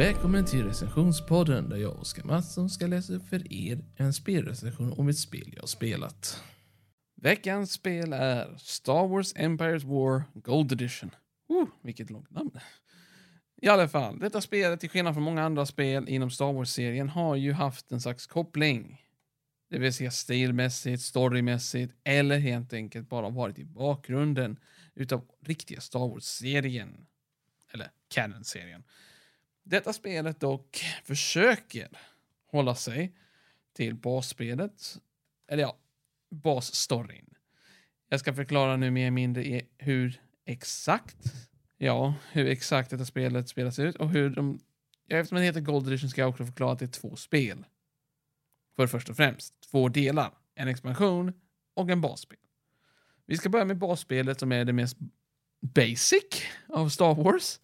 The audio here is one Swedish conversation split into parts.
Välkommen till recensionspodden där jag, Oskar Mattsson, ska läsa upp för er en spelrecension om ett spel jag spelat. Veckans spel är Star Wars Empires War Gold Edition. Uh, vilket långt namn. I alla fall, detta spelet, till skillnad från många andra spel inom Star Wars-serien, har ju haft en slags koppling. Det vill säga stilmässigt, storymässigt eller helt enkelt bara varit i bakgrunden utav riktiga Star Wars-serien. Eller Canon-serien. Detta spelet dock försöker hålla sig till basspelet, eller ja, basstoryn. Jag ska förklara nu mer eller mindre hur exakt, ja, hur exakt detta spelet spelas ut och hur de, ja, eftersom det heter Gold Edition ska jag också förklara att det är två spel. För först och främst, två delar, en expansion och en basspel. Vi ska börja med basspelet som är det mest basic av Star Wars.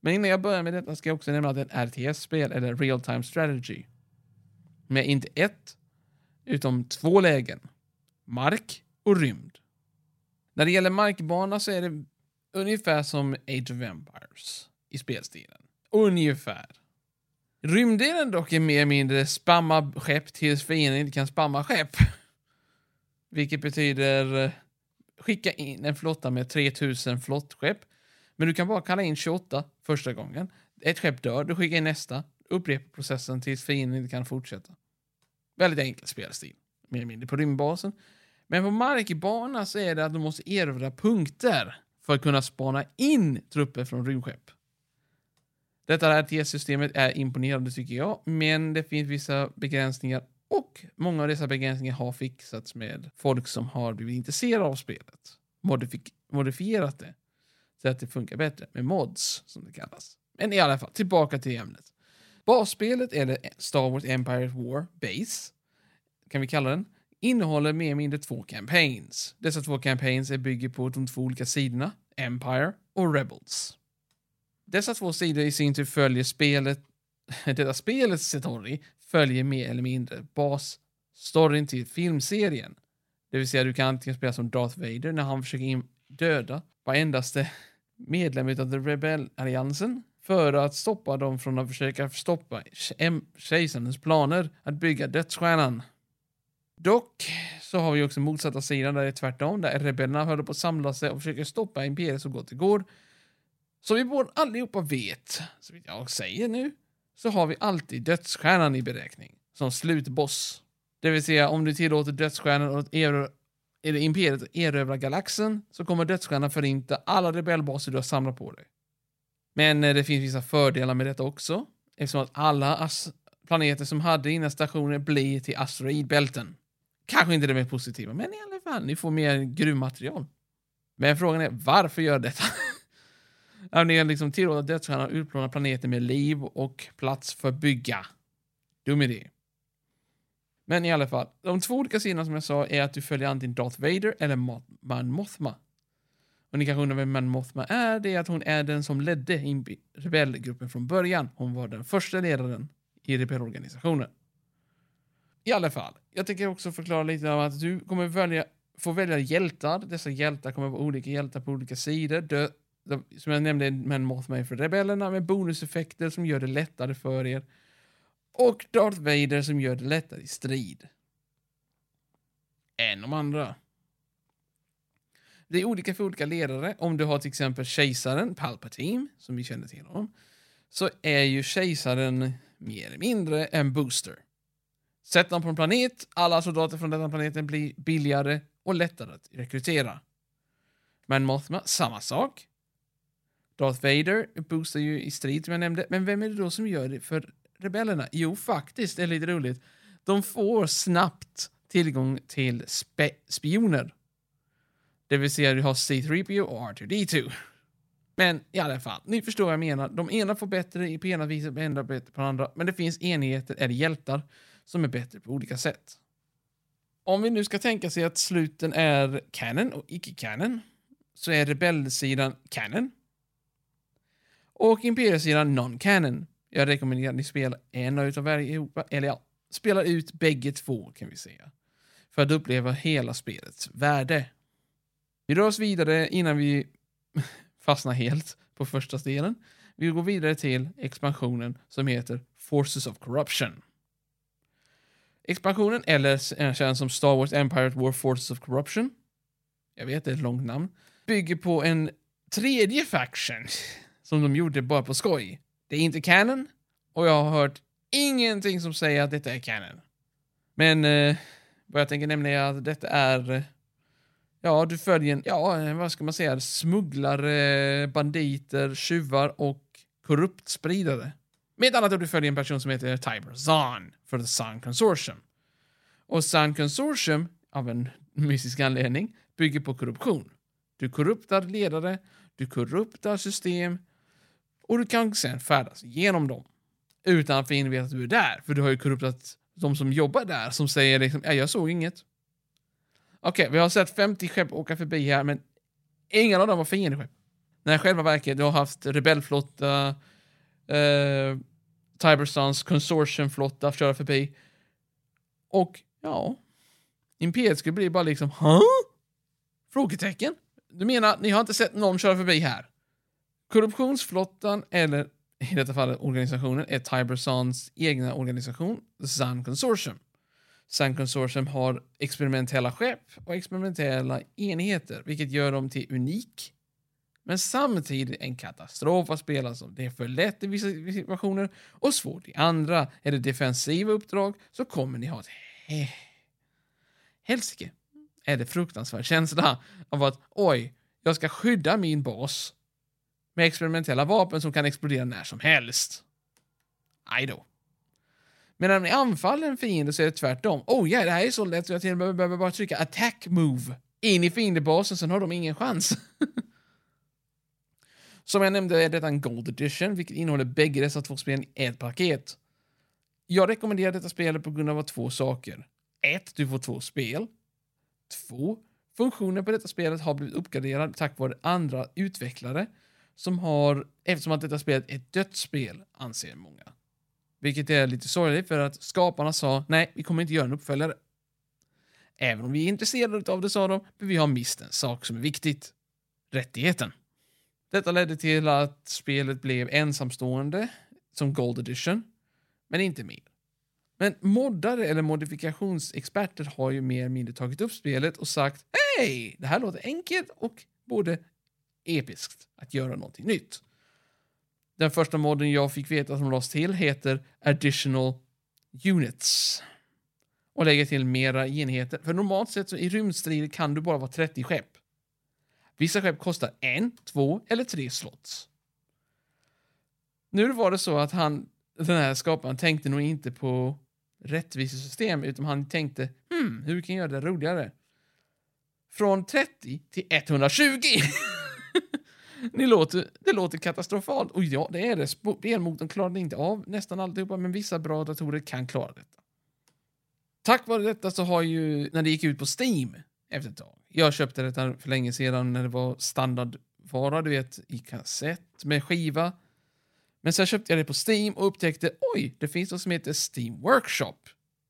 Men innan jag börjar med detta ska jag också nämna att det är ett RTS-spel, eller Real Time Strategy. Med inte ett, utom två lägen. Mark och rymd. När det gäller markbana så är det ungefär som Age of Empires i spelstilen. Ungefär. Rymddelen dock är mer eller mindre spamma skepp tills fienden inte kan spamma skepp. Vilket betyder eh, skicka in en flotta med 3000 flottskepp men du kan bara kalla in 28 första gången. Ett skepp dör, du skickar in nästa. upprepar processen tills fienden inte kan fortsätta. Väldigt enkel spelstil. Mer eller mindre på rymdbasen. Men på markbana så är det att du måste erövra punkter för att kunna spana in trupper från rymdskepp. Detta RTS-systemet är imponerande tycker jag, men det finns vissa begränsningar och många av dessa begränsningar har fixats med folk som har blivit intresserade av spelet. Modifik modifierat det så att det funkar bättre med mods, som det kallas. Men i alla fall, tillbaka till ämnet. Basspelet, eller Star Wars Empire War Base, kan vi kalla den, innehåller mer eller mindre två campaigns. Dessa två campaigns är bygger på de två olika sidorna, Empire och Rebels. Dessa två sidor i sin tur följer spelet, detta spelets story följer mer eller mindre basstoryn till filmserien. Det vill säga du kan antingen spela som Darth Vader när han försöker döda varendaste medlem av The Rebell Alliansen för att stoppa dem från att försöka stoppa kejsarens planer att bygga dödsstjärnan. Dock så har vi också motsatta sidan där det är tvärtom, där rebellerna håller på att samla sig och försöker stoppa imperiet så gott det går. Som vi båda allihopa vet, så vitt jag säger nu, så har vi alltid dödsstjärnan i beräkning som slutboss. Det vill säga om du tillåter dödsstjärnan att är det imperiet erövrar galaxen så kommer dödsstjärnan förinta alla rebellbaser du har samlat på dig. Men eh, det finns vissa fördelar med detta också, eftersom att alla planeter som hade innan stationer blir till asteroidbälten. Kanske inte det mest positiva, men i alla fall, ni får mer gruvmaterial. Men frågan är, varför gör detta? Om ni liksom tillåter dödsstjärnan att utplåna planeter med liv och plats för bygga? Dum idé. Men i alla fall, de två olika sidorna som jag sa är att du följer antingen Darth Vader eller Man Mothma. Och ni kanske undrar vem Man Mothma är? Det är att hon är den som ledde rebellgruppen från början. Hon var den första ledaren i rebellorganisationen. I alla fall, jag tänker också förklara lite om att du kommer välja, få välja hjältar. Dessa hjältar kommer vara olika hjältar på olika sidor. Dö, som jag nämnde, Man Mothma är för rebellerna med bonuseffekter som gör det lättare för er och Darth Vader som gör det lättare i strid. Än de andra. Det är olika för olika ledare. Om du har till exempel kejsaren Palpatine, som vi känner till honom, så är ju kejsaren mer eller mindre en booster. Sätt honom på en planet, alla soldater från den planeten blir billigare och lättare att rekrytera. Men Mothma, samma sak. Darth Vader boostar ju i strid som jag nämnde, men vem är det då som gör det för rebellerna? Jo, faktiskt, det är lite roligt. De får snabbt tillgång till spe spioner. Det vill säga, du har C3PO och R2D2. Men i alla fall, ni förstår vad jag menar. De ena får bättre på ena viset, de andra bättre på andra. Men det finns enheter, eller hjältar, som är bättre på olika sätt. Om vi nu ska tänka sig att sluten är canon och icke-canon, så är rebellsidan canon. Och imperiesidan non-canon. Jag rekommenderar att ni spelar en av varje Europa, eller ja, spelar ut bägge två kan vi säga. För att uppleva hela spelets värde. Vi rör oss vidare innan vi fastnar helt på första delen. vi går vidare till expansionen som heter Forces of Corruption. Expansionen, eller eh, känns som Star Wars Empire War Forces of Corruption, jag vet det är ett långt namn, bygger på en tredje faction som de gjorde bara på skoj. Det är inte canon och jag har hört ingenting som säger att detta är canon. Men eh, vad jag tänker nämna är att detta är eh, Ja, du följer en, ja, eh, vad ska man säga, smugglare, banditer, tjuvar och korruptspridare. Med ett annat ord, du följer en person som heter Tiber Zahn för The Sun Consortium. Och Sun Consortium, av en mystisk anledning, bygger på korruption. Du korruptar ledare, du korruptar system och du kan sen färdas genom dem utan att vi vet att du är där. För du har ju korruptat de som jobbar där som säger liksom, ja, jag såg inget. Okej, okay, vi har sett 50 skepp åka förbi här, men ingen av dem var fiendeskepp. När själva verket, du har haft rebellflotta, eh, Tiberstans consortiumflotta köra förbi. Och ja, Imperiet skulle bli bara liksom, huh? Frågetecken? Du menar, ni har inte sett någon köra förbi här? Korruptionsflottan, eller i detta fallet organisationen, är Tibersons egna organisation, The Sun Consortium. Sun Consortium har experimentella skepp och experimentella enheter, vilket gör dem till unik, men samtidigt en katastrof att spela som. Det är för lätt i vissa situationer och svårt i andra. Är det defensiva uppdrag så kommer ni ha ett he helsike. Är det fruktansvärd känsla av att oj, jag ska skydda min bas med experimentella vapen som kan explodera när som helst. Aj då. Men när ni anfaller en fiende så är det tvärtom. Oh ja, det här är så lätt så jag till och med behöver bara trycka attack move in i fiendebasen, sen har de ingen chans. Som jag nämnde är detta en Gold Edition, vilket innehåller bägge dessa två spel i ett paket. Jag rekommenderar detta spelet på grund av två saker. Ett, Du får två spel. Två, Funktionen på detta spelet har blivit uppgraderad tack vare andra utvecklare som har, eftersom att detta spelet är ett dött spel, anser många. Vilket är lite sorgligt för att skaparna sa nej, vi kommer inte göra en uppföljare. Även om vi är intresserade av det, sa de, men vi har mist en sak som är viktigt. Rättigheten. Detta ledde till att spelet blev ensamstående som Gold Edition, men inte mer. Men moddare eller modifikationsexperter har ju mer eller mindre tagit upp spelet och sagt hej, det här låter enkelt och både episkt att göra någonting nytt. Den första modden jag fick veta som lades till heter Additional Units. Och lägger till mera enheter. För normalt sett så i rymdstrider kan du bara vara 30 skepp. Vissa skepp kostar en, två eller tre slots. Nu var det så att han, den här skaparen tänkte nog inte på rättvisesystem utan han tänkte hmm, hur kan jag göra det roligare? Från 30 till 120! Ni låter, det låter katastrofalt. Och ja, det är det. Spelmotorn klarade inte av nästan alltihopa, men vissa bra datorer kan klara detta. Tack vare detta så har ju, när det gick ut på Steam efter ett tag. Jag köpte detta för länge sedan när det var standardvara, du vet, i kassett med skiva. Men sen köpte jag det på Steam och upptäckte, oj, det finns något som heter Steam Workshop.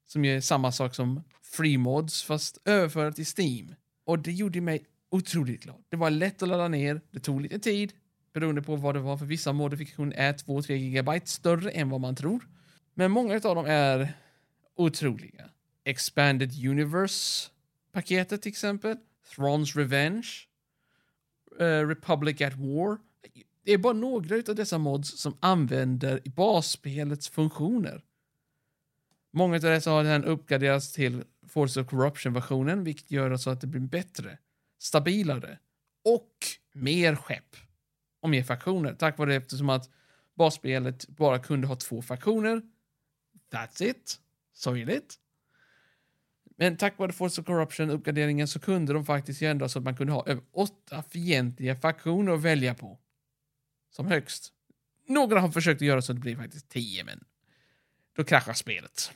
Som är samma sak som Free Mods fast överfört till Steam. Och det gjorde mig otroligt glad. Det var lätt att ladda ner, det tog lite tid beroende på vad det var för vissa modifikationer är 2-3 GB större än vad man tror. Men många av dem är otroliga. Expanded Universe-paketet till exempel, Thrones Revenge, uh, Republic at War. Det är bara några av dessa mods som använder basspelets funktioner. Många av dessa har den uppgraderats till Force of Corruption-versionen, vilket gör så att det blir bättre stabilare och mer skepp och mer faktioner. Tack vare det eftersom att basspelet bara kunde ha två faktioner. That's it. Sorgligt. Men tack vare Force of Corruption-uppgraderingen så kunde de faktiskt ändra så att man kunde ha över åtta fientliga faktioner att välja på. Som högst. Några har försökt att göra så att det blir faktiskt tio, men då kraschar spelet.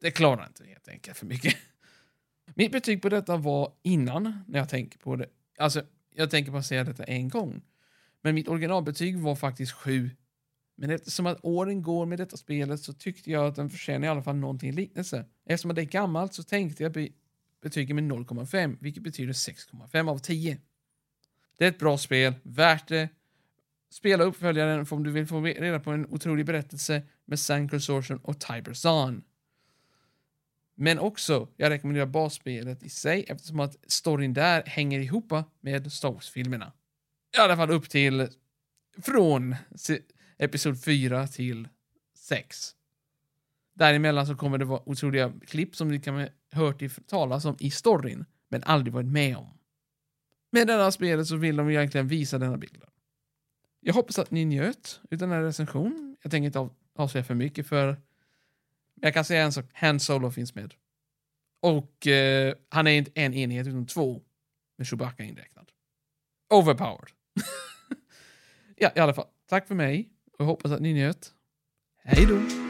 Det klarar inte helt enkelt för mycket. Mitt betyg på detta var innan, när jag tänker på det. Alltså, jag tänker på att säga detta en gång. Men mitt originalbetyg var faktiskt 7. Men eftersom att åren går med detta spelet så tyckte jag att den förtjänar i alla fall någonting liknelse. Eftersom att det är gammalt så tänkte jag betyga med 0,5, vilket betyder 6,5 av 10. Det är ett bra spel, värt det. spela uppföljaren om du vill få reda på en otrolig berättelse med Sankar Sorsen och Tiber Zahn. Men också, jag rekommenderar basspelet i sig eftersom att storyn där hänger ihop med Star Wars-filmerna. I alla fall upp till från episod 4 till 6. Däremellan så kommer det vara otroliga klipp som ni kan ha hört talas om i storyn, men aldrig varit med om. Med denna spelet så vill de egentligen visa denna bilden. Jag hoppas att ni njöt av den här recensionen. Jag tänker inte avslöja för mycket för jag kan säga en sak, Han Solo finns med. Och eh, han är inte en enhet utan två med Chewbacca inräknad. Overpowered. ja, i alla fall. Tack för mig och jag hoppas att ni njöt. Hej då!